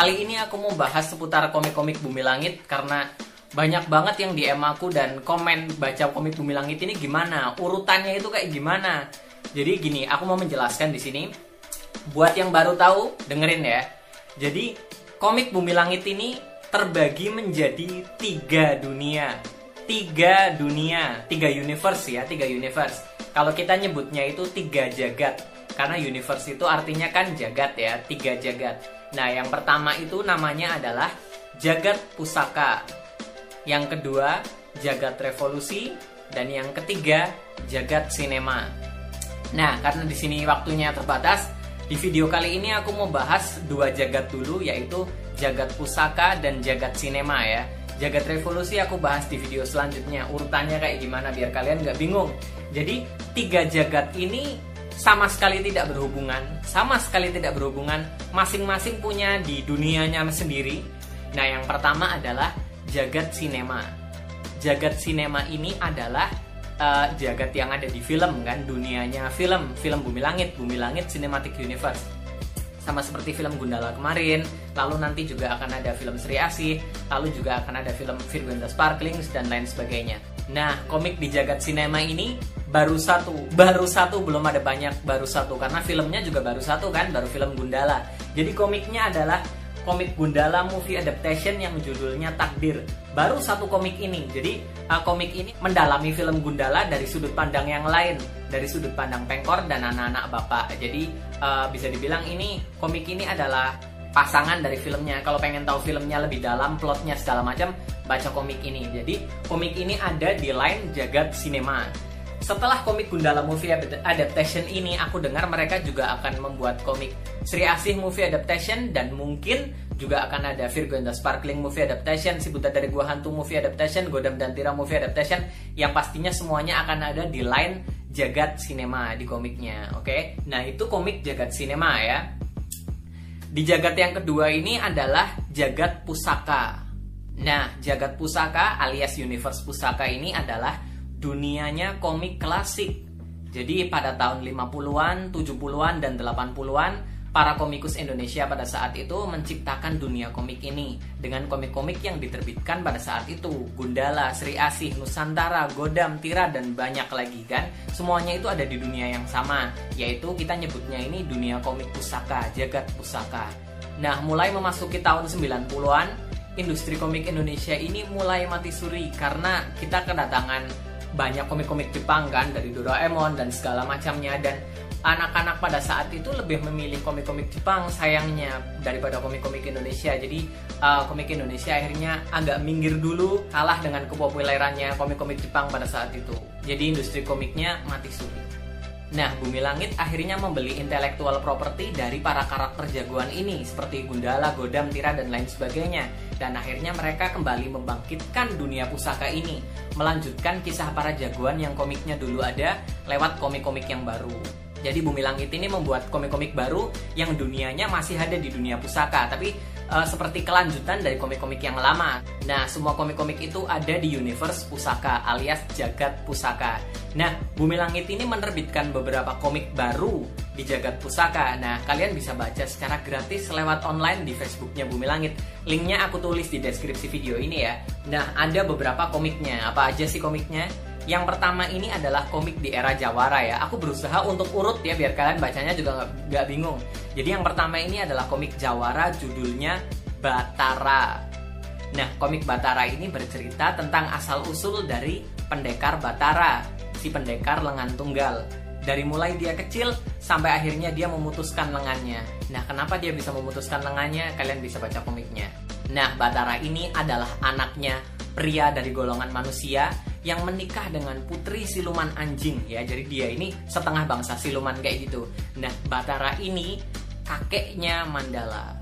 kali ini aku mau bahas seputar komik-komik Bumi Langit karena banyak banget yang DM aku dan komen baca komik Bumi Langit ini gimana, urutannya itu kayak gimana. Jadi gini, aku mau menjelaskan di sini. Buat yang baru tahu, dengerin ya. Jadi komik Bumi Langit ini terbagi menjadi tiga dunia, tiga dunia, tiga universe ya, tiga universe. Kalau kita nyebutnya itu tiga jagat, karena universe itu artinya kan jagat ya, tiga jagat. Nah, yang pertama itu namanya adalah jagat pusaka. Yang kedua, jagat revolusi dan yang ketiga, jagat sinema. Nah, karena di sini waktunya terbatas, di video kali ini aku mau bahas dua jagat dulu yaitu jagat pusaka dan jagat sinema ya. Jagat revolusi aku bahas di video selanjutnya. Urutannya kayak gimana biar kalian nggak bingung. Jadi, tiga jagat ini sama sekali tidak berhubungan, sama sekali tidak berhubungan, masing-masing punya di dunianya sendiri. Nah, yang pertama adalah jagat sinema. Jagat sinema ini adalah uh, jagat yang ada di film kan, dunianya film, film Bumi Langit, Bumi Langit Cinematic Universe. Sama seperti film Gundala kemarin, lalu nanti juga akan ada film Sri Asih, lalu juga akan ada film Virgo and Sparklings dan lain sebagainya. Nah, komik di jagat sinema ini baru satu. Baru satu belum ada banyak baru satu. Karena filmnya juga baru satu kan baru film Gundala. Jadi komiknya adalah komik Gundala movie adaptation yang judulnya Takdir. Baru satu komik ini. Jadi uh, komik ini mendalami film Gundala dari sudut pandang yang lain. Dari sudut pandang Pengkor dan anak-anak bapak. Jadi uh, bisa dibilang ini komik ini adalah pasangan dari filmnya. Kalau pengen tahu filmnya lebih dalam plotnya segala macam baca komik ini. Jadi komik ini ada di line jagat sinema setelah komik Gundala Movie Adaptation ini aku dengar mereka juga akan membuat komik Sri Asih Movie Adaptation dan mungkin juga akan ada Virgo and the Sparkling Movie Adaptation, Si Buta dari Gua Hantu Movie Adaptation, Godam dan Tira Movie Adaptation yang pastinya semuanya akan ada di line Jagat Cinema di komiknya, oke? Okay? Nah, itu komik Jagat Cinema ya. Di Jagat yang kedua ini adalah Jagat Pusaka. Nah, Jagat Pusaka alias Universe Pusaka ini adalah dunianya komik klasik. Jadi pada tahun 50-an, 70-an, dan 80-an, para komikus Indonesia pada saat itu menciptakan dunia komik ini dengan komik-komik yang diterbitkan pada saat itu. Gundala, Sri Asih, Nusantara, Godam, Tira, dan banyak lagi kan. Semuanya itu ada di dunia yang sama, yaitu kita nyebutnya ini dunia komik pusaka, jagat pusaka. Nah, mulai memasuki tahun 90-an, industri komik Indonesia ini mulai mati suri karena kita kedatangan banyak komik-komik Jepang kan dari Doraemon dan segala macamnya. Dan anak-anak pada saat itu lebih memilih komik-komik Jepang sayangnya daripada komik-komik Indonesia. Jadi uh, komik Indonesia akhirnya agak minggir dulu kalah dengan kepopulerannya komik-komik Jepang pada saat itu. Jadi industri komiknya mati suri Nah, Bumi Langit akhirnya membeli intellectual property dari para karakter jagoan ini seperti Gundala, Godam, Tira, dan lain sebagainya. Dan akhirnya mereka kembali membangkitkan dunia pusaka ini, melanjutkan kisah para jagoan yang komiknya dulu ada lewat komik-komik yang baru. Jadi Bumi Langit ini membuat komik-komik baru yang dunianya masih ada di dunia pusaka, tapi uh, seperti kelanjutan dari komik-komik yang lama. Nah, semua komik-komik itu ada di universe pusaka alias jagat pusaka. Nah, Bumi Langit ini menerbitkan beberapa komik baru di jagat pusaka. Nah, kalian bisa baca secara gratis lewat online di Facebooknya Bumi Langit. Linknya aku tulis di deskripsi video ini ya. Nah, ada beberapa komiknya. Apa aja sih komiknya? Yang pertama ini adalah komik di era Jawara ya. Aku berusaha untuk urut ya biar kalian bacanya juga nggak bingung. Jadi yang pertama ini adalah komik Jawara judulnya Batara. Nah, komik Batara ini bercerita tentang asal usul dari pendekar Batara, si pendekar lengan tunggal. Dari mulai dia kecil sampai akhirnya dia memutuskan lengannya. Nah, kenapa dia bisa memutuskan lengannya? Kalian bisa baca komiknya. Nah, Batara ini adalah anaknya pria dari golongan manusia yang menikah dengan putri siluman anjing ya. Jadi dia ini setengah bangsa siluman kayak gitu. Nah, Batara ini kakeknya Mandala.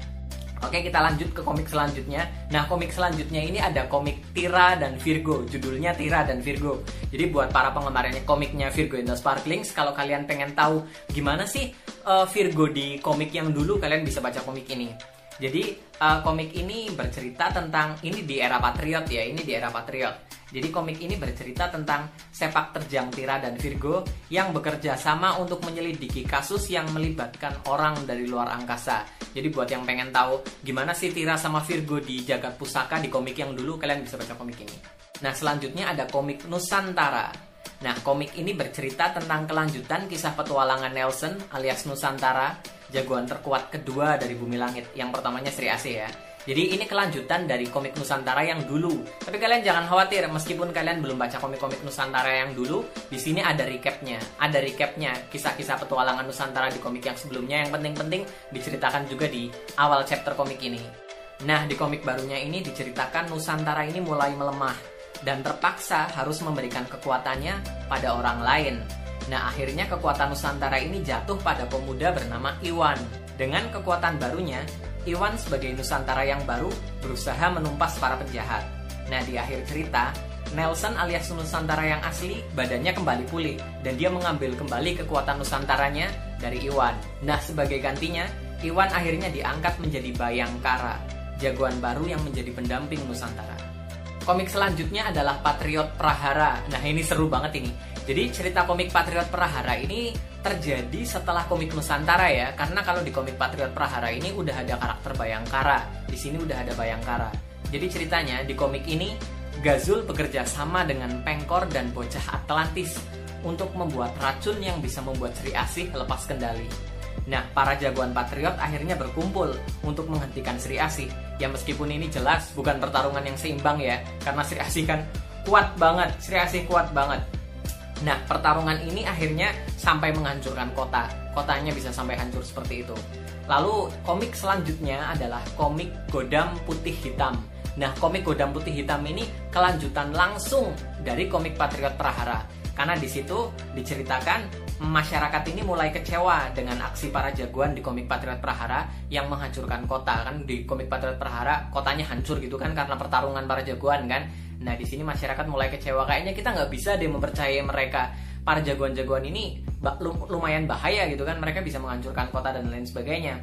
Oke, kita lanjut ke komik selanjutnya. Nah, komik selanjutnya ini ada komik Tira dan Virgo. Judulnya Tira dan Virgo. Jadi buat para penggemarnya komiknya Virgo and the Sparklings, kalau kalian pengen tahu gimana sih uh, Virgo di komik yang dulu, kalian bisa baca komik ini. Jadi uh, komik ini bercerita tentang ini di era patriot ya, ini di era patriot. Jadi komik ini bercerita tentang sepak terjang Tira dan Virgo yang bekerja sama untuk menyelidiki kasus yang melibatkan orang dari luar angkasa. Jadi buat yang pengen tahu gimana sih Tira sama Virgo di jagat pusaka di komik yang dulu kalian bisa baca komik ini. Nah selanjutnya ada komik Nusantara. Nah komik ini bercerita tentang kelanjutan kisah petualangan Nelson alias Nusantara, jagoan terkuat kedua dari bumi langit. Yang pertamanya Sri Asih ya. Jadi ini kelanjutan dari komik Nusantara yang dulu. Tapi kalian jangan khawatir, meskipun kalian belum baca komik-komik Nusantara yang dulu, di sini ada recapnya. Ada recapnya kisah-kisah petualangan Nusantara di komik yang sebelumnya. Yang penting-penting diceritakan juga di awal chapter komik ini. Nah, di komik barunya ini diceritakan Nusantara ini mulai melemah dan terpaksa harus memberikan kekuatannya pada orang lain. Nah, akhirnya kekuatan Nusantara ini jatuh pada pemuda bernama Iwan. Dengan kekuatan barunya, Iwan sebagai Nusantara yang baru berusaha menumpas para penjahat. Nah, di akhir cerita, Nelson alias Nusantara yang asli badannya kembali pulih dan dia mengambil kembali kekuatan Nusantaranya dari Iwan. Nah, sebagai gantinya, Iwan akhirnya diangkat menjadi Bayangkara, jagoan baru yang menjadi pendamping Nusantara. Komik selanjutnya adalah Patriot Prahara. Nah, ini seru banget ini. Jadi cerita komik Patriot Prahara ini terjadi setelah komik Nusantara ya karena kalau di komik Patriot Prahara ini udah ada karakter Bayangkara di sini udah ada Bayangkara jadi ceritanya di komik ini Gazul bekerja sama dengan Pengkor dan bocah Atlantis untuk membuat racun yang bisa membuat Sri Asih lepas kendali. Nah, para jagoan patriot akhirnya berkumpul untuk menghentikan Sri Asih. Ya meskipun ini jelas bukan pertarungan yang seimbang ya, karena Sri Asih kan kuat banget, Sri Asih kuat banget. Nah, pertarungan ini akhirnya sampai menghancurkan kota. Kotanya bisa sampai hancur seperti itu. Lalu komik selanjutnya adalah komik Godam Putih Hitam. Nah, komik Godam Putih Hitam ini kelanjutan langsung dari komik Patriot Prahara. Karena di situ diceritakan masyarakat ini mulai kecewa dengan aksi para jagoan di komik Patriot Prahara yang menghancurkan kota kan di komik Patriot Prahara kotanya hancur gitu kan karena pertarungan para jagoan kan Nah di sini masyarakat mulai kecewa kayaknya kita nggak bisa deh mempercayai mereka para jagoan-jagoan ini lumayan bahaya gitu kan mereka bisa menghancurkan kota dan lain sebagainya.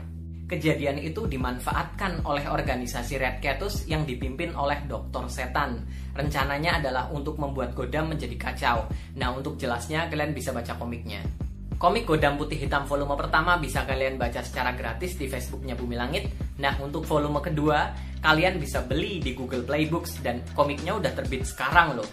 Kejadian itu dimanfaatkan oleh organisasi Red Ketus yang dipimpin oleh Dr. Setan. Rencananya adalah untuk membuat Godam menjadi kacau. Nah, untuk jelasnya kalian bisa baca komiknya. Komik Godam Putih Hitam volume pertama bisa kalian baca secara gratis di Facebooknya Bumi Langit. Nah, untuk volume kedua kalian bisa beli di Google Play Books dan komiknya udah terbit sekarang loh.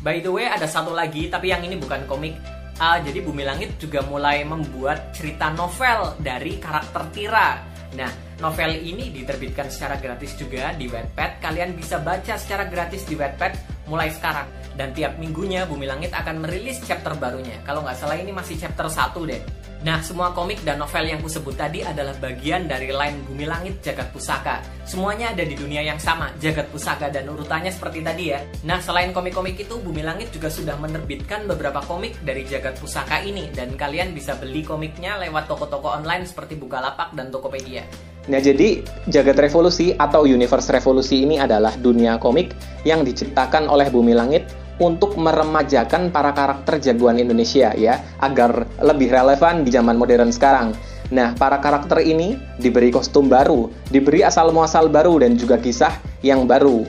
By the way, ada satu lagi, tapi yang ini bukan komik. Uh, jadi Bumi Langit juga mulai membuat cerita novel dari karakter Tira. Nah, novel ini diterbitkan secara gratis juga di Wattpad. Kalian bisa baca secara gratis di Wattpad mulai sekarang. Dan tiap minggunya Bumi Langit akan merilis chapter barunya. Kalau nggak salah ini masih chapter 1 deh. Nah, semua komik dan novel yang kusebut tadi adalah bagian dari line Bumi Langit Jagat Pusaka. Semuanya ada di dunia yang sama, Jagat Pusaka dan urutannya seperti tadi ya. Nah, selain komik-komik itu, Bumi Langit juga sudah menerbitkan beberapa komik dari Jagat Pusaka ini dan kalian bisa beli komiknya lewat toko-toko online seperti Bukalapak dan Tokopedia. Nah, jadi Jagat Revolusi atau Universe Revolusi ini adalah dunia komik yang diciptakan oleh Bumi Langit untuk meremajakan para karakter jagoan Indonesia ya agar lebih relevan di zaman modern sekarang. Nah, para karakter ini diberi kostum baru, diberi asal muasal baru dan juga kisah yang baru.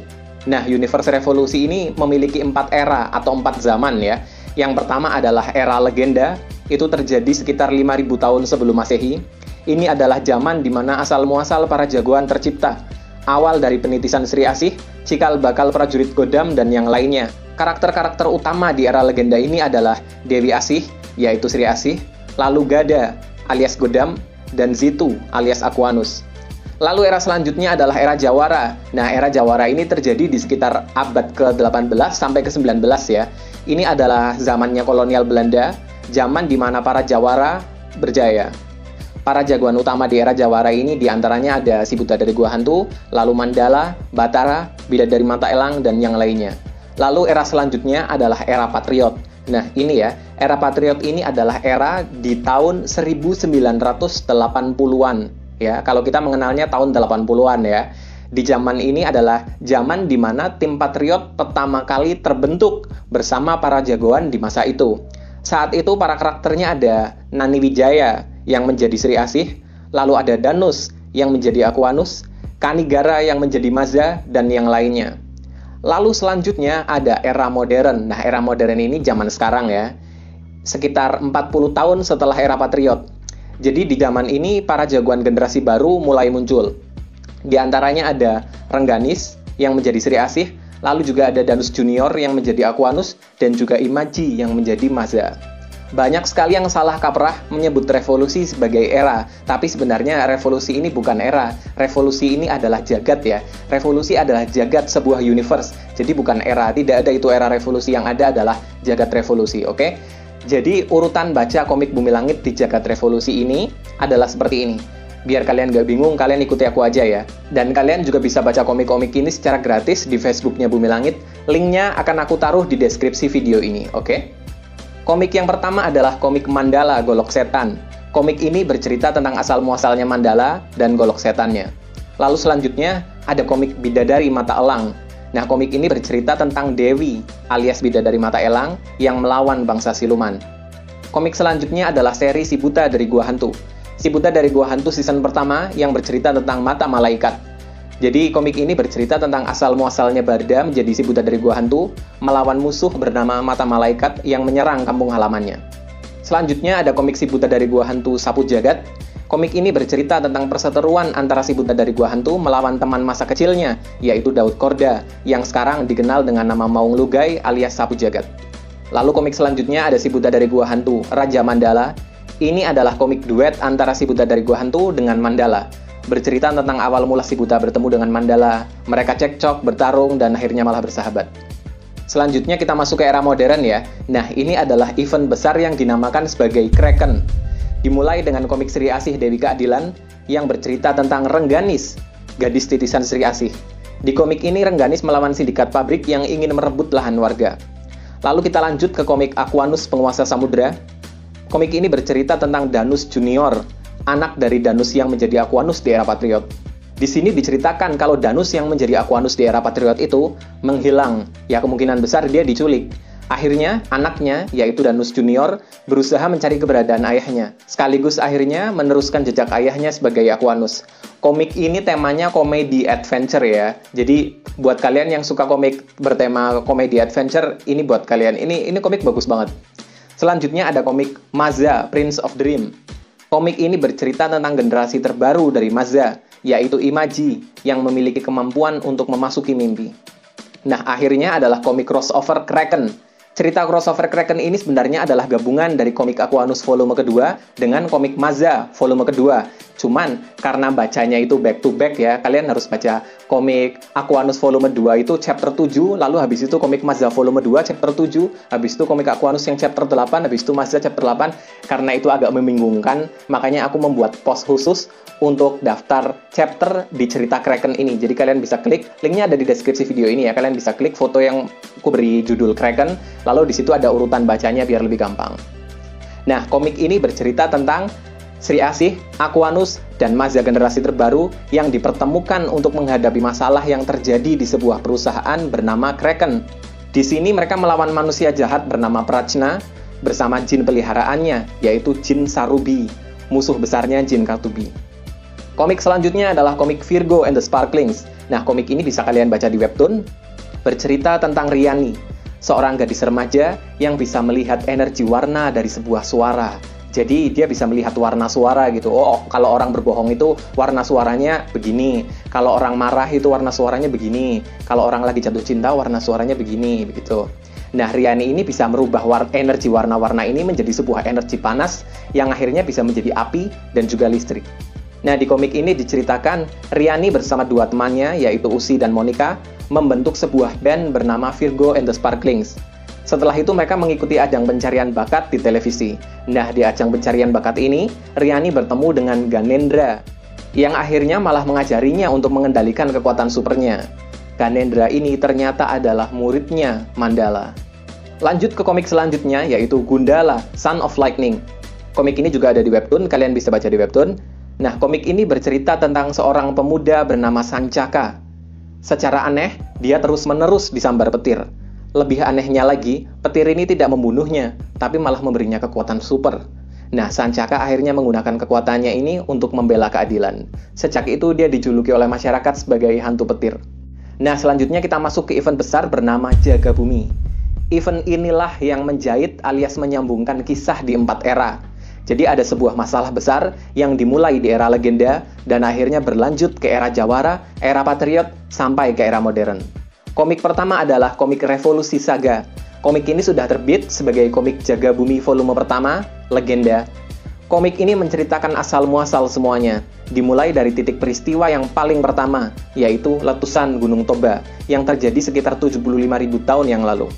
Nah, Universe Revolusi ini memiliki empat era atau empat zaman ya. Yang pertama adalah era legenda, itu terjadi sekitar 5000 tahun sebelum Masehi. Ini adalah zaman di mana asal muasal para jagoan tercipta. Awal dari penitisan Sri Asih, cikal bakal prajurit Godam dan yang lainnya. Karakter-karakter utama di era legenda ini adalah Dewi Asih, yaitu Sri Asih, lalu Gada alias Godam, dan Zitu alias Aquanus. Lalu era selanjutnya adalah era Jawara. Nah, era Jawara ini terjadi di sekitar abad ke-18 sampai ke-19 ya. Ini adalah zamannya kolonial Belanda, zaman di mana para Jawara berjaya. Para jagoan utama di era Jawara ini di antaranya ada si Buddha dari Gua Hantu, lalu Mandala, Batara, Bidadari Mata Elang, dan yang lainnya. Lalu era selanjutnya adalah era Patriot. Nah, ini ya, era Patriot ini adalah era di tahun 1980-an ya. Kalau kita mengenalnya tahun 80-an ya. Di zaman ini adalah zaman di mana tim Patriot pertama kali terbentuk bersama para jagoan di masa itu. Saat itu para karakternya ada Nani Wijaya yang menjadi Sri Asih, lalu ada Danus yang menjadi Aquanus, Kanigara yang menjadi Mazda, dan yang lainnya. Lalu selanjutnya ada era modern. Nah, era modern ini zaman sekarang ya. Sekitar 40 tahun setelah era Patriot. Jadi di zaman ini para jagoan generasi baru mulai muncul. Di antaranya ada Rengganis yang menjadi Sri Asih, lalu juga ada Danus Junior yang menjadi Aquanus, dan juga Imaji yang menjadi Mazda. Banyak sekali yang salah kaprah menyebut revolusi sebagai era, tapi sebenarnya revolusi ini bukan era. Revolusi ini adalah jagat ya. Revolusi adalah jagat sebuah universe. Jadi bukan era, tidak ada itu era revolusi yang ada adalah jagat revolusi, oke? Okay? Jadi urutan baca komik Bumi Langit di jagat revolusi ini adalah seperti ini. Biar kalian gak bingung, kalian ikuti aku aja ya. Dan kalian juga bisa baca komik-komik ini secara gratis di Facebooknya Bumi Langit. Linknya akan aku taruh di deskripsi video ini, oke? Okay? Komik yang pertama adalah komik Mandala Golok Setan. Komik ini bercerita tentang asal-muasalnya Mandala dan golok setannya. Lalu selanjutnya ada komik Bidadari Mata Elang. Nah, komik ini bercerita tentang Dewi alias Bidadari Mata Elang yang melawan bangsa siluman. Komik selanjutnya adalah seri Si Buta dari Gua Hantu. Si Buta dari Gua Hantu season pertama yang bercerita tentang mata malaikat. Jadi komik ini bercerita tentang asal-muasalnya Barda menjadi si buta dari gua hantu, melawan musuh bernama Mata Malaikat yang menyerang kampung halamannya. Selanjutnya ada komik si buta dari gua hantu Sapu Jagat. Komik ini bercerita tentang perseteruan antara si buta dari gua hantu melawan teman masa kecilnya, yaitu Daud Korda, yang sekarang dikenal dengan nama Maung Lugai alias Sapu Jagat. Lalu komik selanjutnya ada si buta dari gua hantu, Raja Mandala. Ini adalah komik duet antara si buta dari gua hantu dengan Mandala bercerita tentang awal mula si buta bertemu dengan Mandala. Mereka cekcok, bertarung, dan akhirnya malah bersahabat. Selanjutnya kita masuk ke era modern ya. Nah, ini adalah event besar yang dinamakan sebagai Kraken. Dimulai dengan komik Sri Asih Dewi Keadilan yang bercerita tentang Rengganis, gadis titisan Sri Asih. Di komik ini Rengganis melawan sindikat pabrik yang ingin merebut lahan warga. Lalu kita lanjut ke komik Aquanus Penguasa Samudra. Komik ini bercerita tentang Danus Junior, anak dari Danus yang menjadi Aquanus di era Patriot. Di sini diceritakan kalau Danus yang menjadi Aquanus di era Patriot itu menghilang. Ya kemungkinan besar dia diculik. Akhirnya, anaknya, yaitu Danus Junior, berusaha mencari keberadaan ayahnya. Sekaligus akhirnya meneruskan jejak ayahnya sebagai Aquanus. Komik ini temanya komedi adventure ya. Jadi, buat kalian yang suka komik bertema komedi adventure, ini buat kalian. Ini ini komik bagus banget. Selanjutnya ada komik Maza, Prince of Dream. Komik ini bercerita tentang generasi terbaru dari Mazda, yaitu Imaji, yang memiliki kemampuan untuk memasuki mimpi. Nah, akhirnya adalah komik crossover Kraken. Cerita crossover Kraken ini sebenarnya adalah gabungan dari komik Aquanus volume kedua dengan komik Mazda volume kedua Cuman karena bacanya itu back to back ya, kalian harus baca komik Aquanus volume 2 itu chapter 7, lalu habis itu komik Mazda volume 2 chapter 7, habis itu komik Aquanus yang chapter 8, habis itu Mazda chapter 8. Karena itu agak membingungkan, makanya aku membuat post khusus untuk daftar chapter di cerita Kraken ini. Jadi kalian bisa klik, linknya ada di deskripsi video ini ya. Kalian bisa klik foto yang aku beri judul Kraken, lalu di situ ada urutan bacanya biar lebih gampang. Nah, komik ini bercerita tentang Sri Asih, Aquanus, dan Mazda generasi terbaru yang dipertemukan untuk menghadapi masalah yang terjadi di sebuah perusahaan bernama Kraken. Di sini mereka melawan manusia jahat bernama Prachna bersama jin peliharaannya, yaitu jin Sarubi, musuh besarnya jin Katubi. Komik selanjutnya adalah komik Virgo and the Sparklings. Nah, komik ini bisa kalian baca di webtoon. Bercerita tentang Riani, seorang gadis remaja yang bisa melihat energi warna dari sebuah suara jadi dia bisa melihat warna suara gitu. Oh, kalau orang berbohong itu warna suaranya begini. Kalau orang marah itu warna suaranya begini. Kalau orang lagi jatuh cinta warna suaranya begini, begitu. Nah, Riani ini bisa merubah war energi warna-warna ini menjadi sebuah energi panas yang akhirnya bisa menjadi api dan juga listrik. Nah, di komik ini diceritakan Riani bersama dua temannya, yaitu Usi dan Monica, membentuk sebuah band bernama Virgo and the Sparklings. Setelah itu mereka mengikuti ajang pencarian bakat di televisi. Nah, di ajang pencarian bakat ini, Riani bertemu dengan Ganendra, yang akhirnya malah mengajarinya untuk mengendalikan kekuatan supernya. Ganendra ini ternyata adalah muridnya Mandala. Lanjut ke komik selanjutnya, yaitu Gundala, Son of Lightning. Komik ini juga ada di webtoon, kalian bisa baca di webtoon. Nah, komik ini bercerita tentang seorang pemuda bernama Sancaka. Secara aneh, dia terus-menerus disambar petir lebih anehnya lagi, petir ini tidak membunuhnya, tapi malah memberinya kekuatan super. Nah, Sancaka akhirnya menggunakan kekuatannya ini untuk membela keadilan. Sejak itu dia dijuluki oleh masyarakat sebagai hantu petir. Nah, selanjutnya kita masuk ke event besar bernama Jaga Bumi. Event inilah yang menjahit alias menyambungkan kisah di empat era. Jadi ada sebuah masalah besar yang dimulai di era legenda dan akhirnya berlanjut ke era Jawara, era Patriot, sampai ke era modern. Komik pertama adalah komik Revolusi Saga. Komik ini sudah terbit sebagai komik Jaga Bumi volume pertama, Legenda. Komik ini menceritakan asal-muasal semuanya, dimulai dari titik peristiwa yang paling pertama, yaitu letusan Gunung Toba, yang terjadi sekitar 75.000 tahun yang lalu.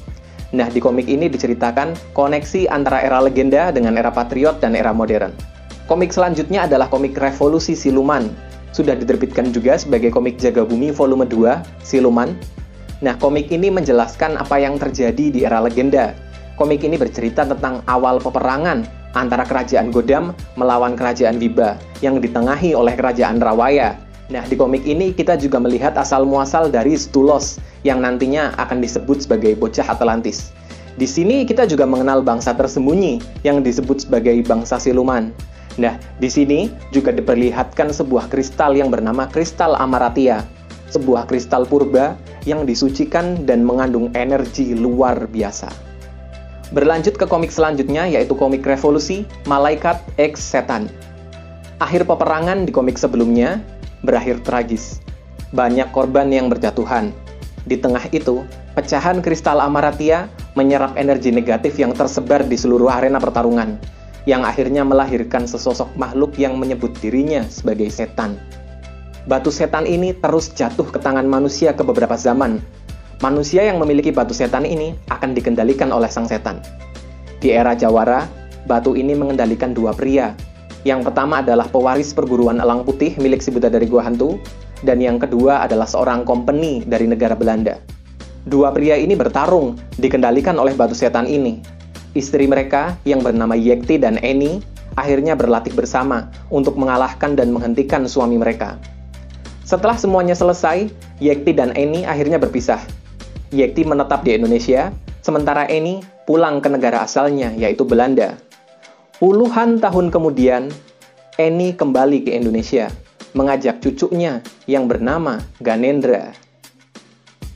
Nah, di komik ini diceritakan koneksi antara era legenda dengan era patriot dan era modern. Komik selanjutnya adalah komik Revolusi Siluman. Sudah diterbitkan juga sebagai komik Jaga Bumi volume 2, Siluman, Nah, komik ini menjelaskan apa yang terjadi di era legenda. Komik ini bercerita tentang awal peperangan antara kerajaan Godam melawan kerajaan Viba yang ditengahi oleh kerajaan Rawaya. Nah, di komik ini kita juga melihat asal-muasal dari Stulos yang nantinya akan disebut sebagai bocah Atlantis. Di sini kita juga mengenal bangsa tersembunyi yang disebut sebagai bangsa siluman. Nah, di sini juga diperlihatkan sebuah kristal yang bernama kristal Amaratia sebuah kristal purba yang disucikan dan mengandung energi luar biasa. Berlanjut ke komik selanjutnya yaitu komik Revolusi Malaikat X Setan. Akhir peperangan di komik sebelumnya berakhir tragis. Banyak korban yang berjatuhan. Di tengah itu, pecahan kristal Amaratia menyerap energi negatif yang tersebar di seluruh arena pertarungan, yang akhirnya melahirkan sesosok makhluk yang menyebut dirinya sebagai setan batu setan ini terus jatuh ke tangan manusia ke beberapa zaman. Manusia yang memiliki batu setan ini akan dikendalikan oleh sang setan. Di era Jawara, batu ini mengendalikan dua pria. Yang pertama adalah pewaris perguruan Elang Putih milik si Buddha dari Gua Hantu, dan yang kedua adalah seorang kompeni dari negara Belanda. Dua pria ini bertarung, dikendalikan oleh batu setan ini. Istri mereka yang bernama Yekti dan Eni akhirnya berlatih bersama untuk mengalahkan dan menghentikan suami mereka. Setelah semuanya selesai, Yekti dan Eni akhirnya berpisah. Yekti menetap di Indonesia, sementara Eni pulang ke negara asalnya, yaitu Belanda. Puluhan tahun kemudian, Eni kembali ke Indonesia, mengajak cucunya yang bernama Ganendra.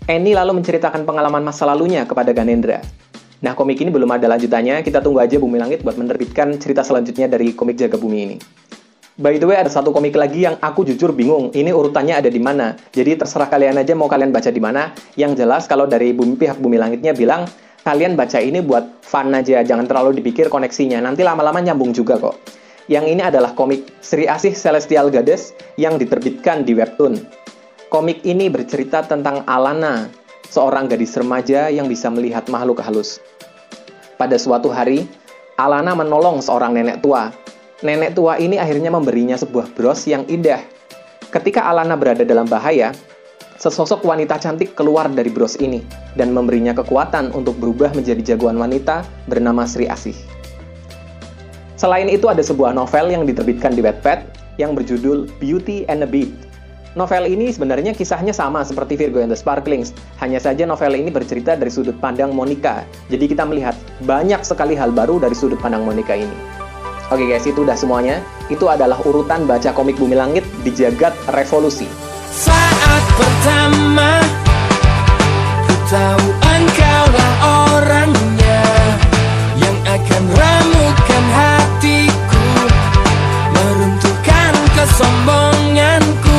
Eni lalu menceritakan pengalaman masa lalunya kepada Ganendra. Nah, komik ini belum ada lanjutannya, kita tunggu aja Bumi Langit buat menerbitkan cerita selanjutnya dari komik Jaga Bumi ini. By the way, ada satu komik lagi yang aku jujur bingung. Ini urutannya ada di mana. Jadi terserah kalian aja mau kalian baca di mana. Yang jelas kalau dari bumi pihak Bumi Langitnya bilang kalian baca ini buat fun aja, jangan terlalu dipikir koneksinya. Nanti lama-lama nyambung juga kok. Yang ini adalah komik Sri Asih Celestial Goddess yang diterbitkan di webtoon. Komik ini bercerita tentang Alana, seorang gadis remaja yang bisa melihat makhluk halus. Pada suatu hari, Alana menolong seorang nenek tua nenek tua ini akhirnya memberinya sebuah bros yang indah. Ketika Alana berada dalam bahaya, sesosok wanita cantik keluar dari bros ini dan memberinya kekuatan untuk berubah menjadi jagoan wanita bernama Sri Asih. Selain itu ada sebuah novel yang diterbitkan di Wattpad yang berjudul Beauty and the Beast. Novel ini sebenarnya kisahnya sama seperti Virgo and the Sparklings, hanya saja novel ini bercerita dari sudut pandang Monica. Jadi kita melihat banyak sekali hal baru dari sudut pandang Monica ini. Oke guys, itu udah semuanya. Itu adalah urutan baca komik Bumi Langit di Jagat Revolusi. Saat pertama, ku tahu engkaulah orangnya yang akan ramukan hatiku, meruntuhkan kesombonganku.